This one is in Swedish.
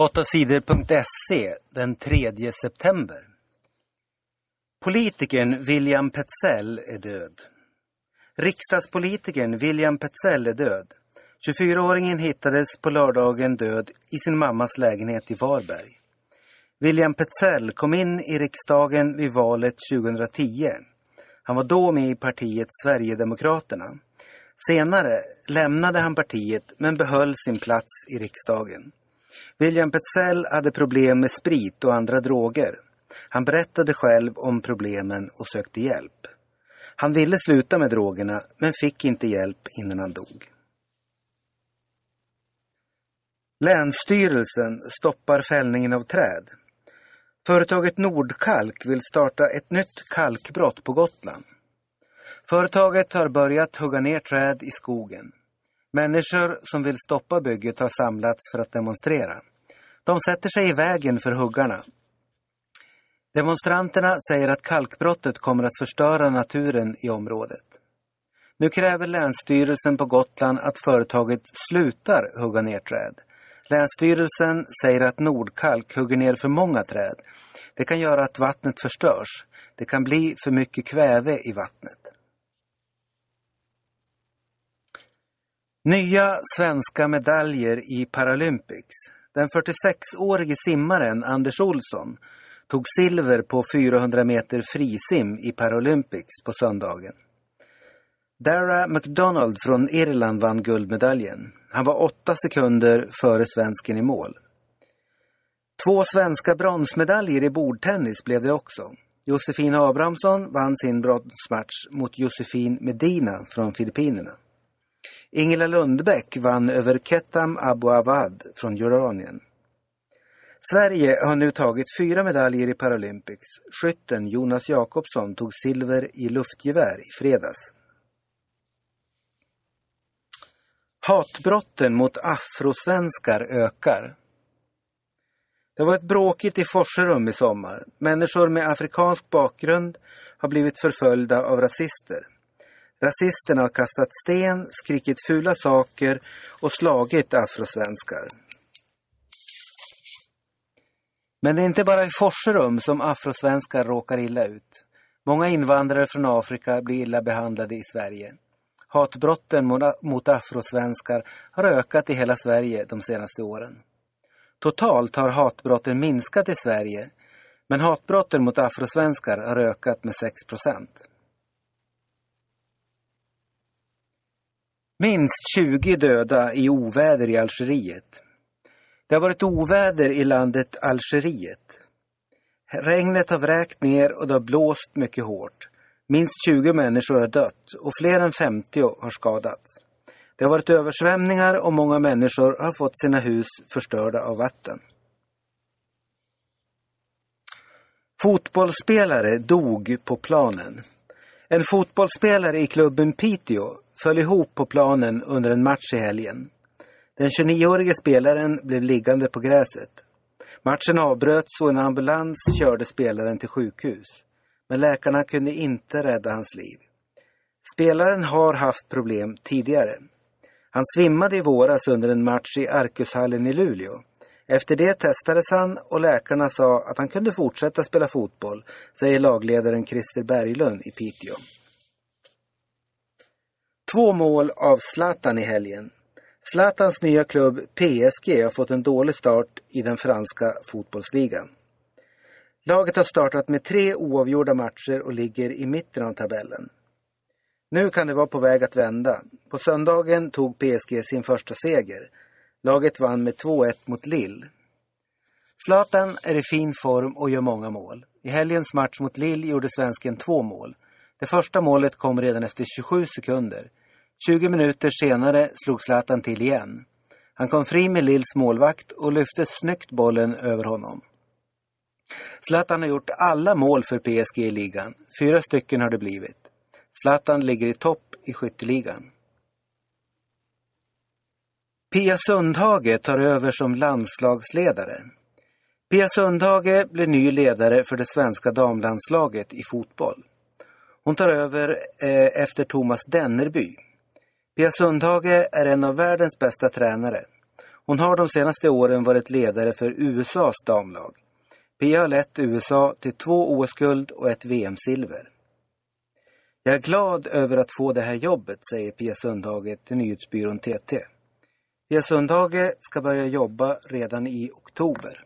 8sidor.se den 3 september. Politikern William Petzell är död. Riksdagspolitikern William Petzell är död. 24-åringen hittades på lördagen död i sin mammas lägenhet i Varberg. William Petzell kom in i riksdagen vid valet 2010. Han var då med i partiet Sverigedemokraterna. Senare lämnade han partiet men behöll sin plats i riksdagen. William Petzell hade problem med sprit och andra droger. Han berättade själv om problemen och sökte hjälp. Han ville sluta med drogerna men fick inte hjälp innan han dog. Länsstyrelsen stoppar fällningen av träd. Företaget Nordkalk vill starta ett nytt kalkbrott på Gotland. Företaget har börjat hugga ner träd i skogen. Människor som vill stoppa bygget har samlats för att demonstrera. De sätter sig i vägen för huggarna. Demonstranterna säger att kalkbrottet kommer att förstöra naturen i området. Nu kräver Länsstyrelsen på Gotland att företaget slutar hugga ner träd. Länsstyrelsen säger att Nordkalk hugger ner för många träd. Det kan göra att vattnet förstörs. Det kan bli för mycket kväve i vattnet. Nya svenska medaljer i Paralympics. Den 46-årige simmaren Anders Olsson tog silver på 400 meter frisim i Paralympics på söndagen. Dara McDonald från Irland vann guldmedaljen. Han var åtta sekunder före svensken i mål. Två svenska bronsmedaljer i bordtennis blev det också. Josefin Abrahamsson vann sin bronsmatch mot Josefin Medina från Filippinerna. Ingela Lundbäck vann över Ketam Abu Awad från Jordanien. Sverige har nu tagit fyra medaljer i Paralympics. Skytten Jonas Jakobsson tog silver i luftgevär i fredags. Hatbrotten mot afrosvenskar ökar. Det har varit bråkigt i Forserum i sommar. Människor med afrikansk bakgrund har blivit förföljda av rasister. Rasisterna har kastat sten, skrikit fula saker och slagit afrosvenskar. Men det är inte bara i Forserum som afrosvenskar råkar illa ut. Många invandrare från Afrika blir illa behandlade i Sverige. Hatbrotten mot afrosvenskar har ökat i hela Sverige de senaste åren. Totalt har hatbrotten minskat i Sverige, men hatbrotten mot afrosvenskar har ökat med 6 procent. Minst 20 döda i oväder i Algeriet. Det har varit oväder i landet Algeriet. Regnet har vräkt ner och det har blåst mycket hårt. Minst 20 människor har dött och fler än 50 har skadats. Det har varit översvämningar och många människor har fått sina hus förstörda av vatten. Fotbollsspelare dog på planen. En fotbollsspelare i klubben Piteå föll ihop på planen under en match i helgen. Den 29-årige spelaren blev liggande på gräset. Matchen avbröts och en ambulans körde spelaren till sjukhus. Men läkarna kunde inte rädda hans liv. Spelaren har haft problem tidigare. Han svimmade i våras under en match i Arkushallen i Luleå. Efter det testades han och läkarna sa att han kunde fortsätta spela fotboll, säger lagledaren Christer Berglund i Piteå. Två mål av Zlatan i helgen. Zlatans nya klubb PSG har fått en dålig start i den franska fotbollsligan. Laget har startat med tre oavgjorda matcher och ligger i mitten av tabellen. Nu kan det vara på väg att vända. På söndagen tog PSG sin första seger. Laget vann med 2-1 mot Lille. Zlatan är i fin form och gör många mål. I helgens match mot Lille gjorde svensken två mål. Det första målet kom redan efter 27 sekunder. 20 minuter senare slog Zlatan till igen. Han kom fri med Lills målvakt och lyfte snyggt bollen över honom. Zlatan har gjort alla mål för PSG i ligan. Fyra stycken har det blivit. Zlatan ligger i topp i skytteligan. Pia Sundhage tar över som landslagsledare. Pia Sundhage blir ny ledare för det svenska damlandslaget i fotboll. Hon tar över eh, efter Thomas Dennerby. Pia Sundhage är en av världens bästa tränare. Hon har de senaste åren varit ledare för USAs damlag. Pia har lett USA till två OS-guld och ett VM-silver. Jag är glad över att få det här jobbet, säger Pia Sundhage till nyhetsbyrån TT. Pia Sundhage ska börja jobba redan i oktober.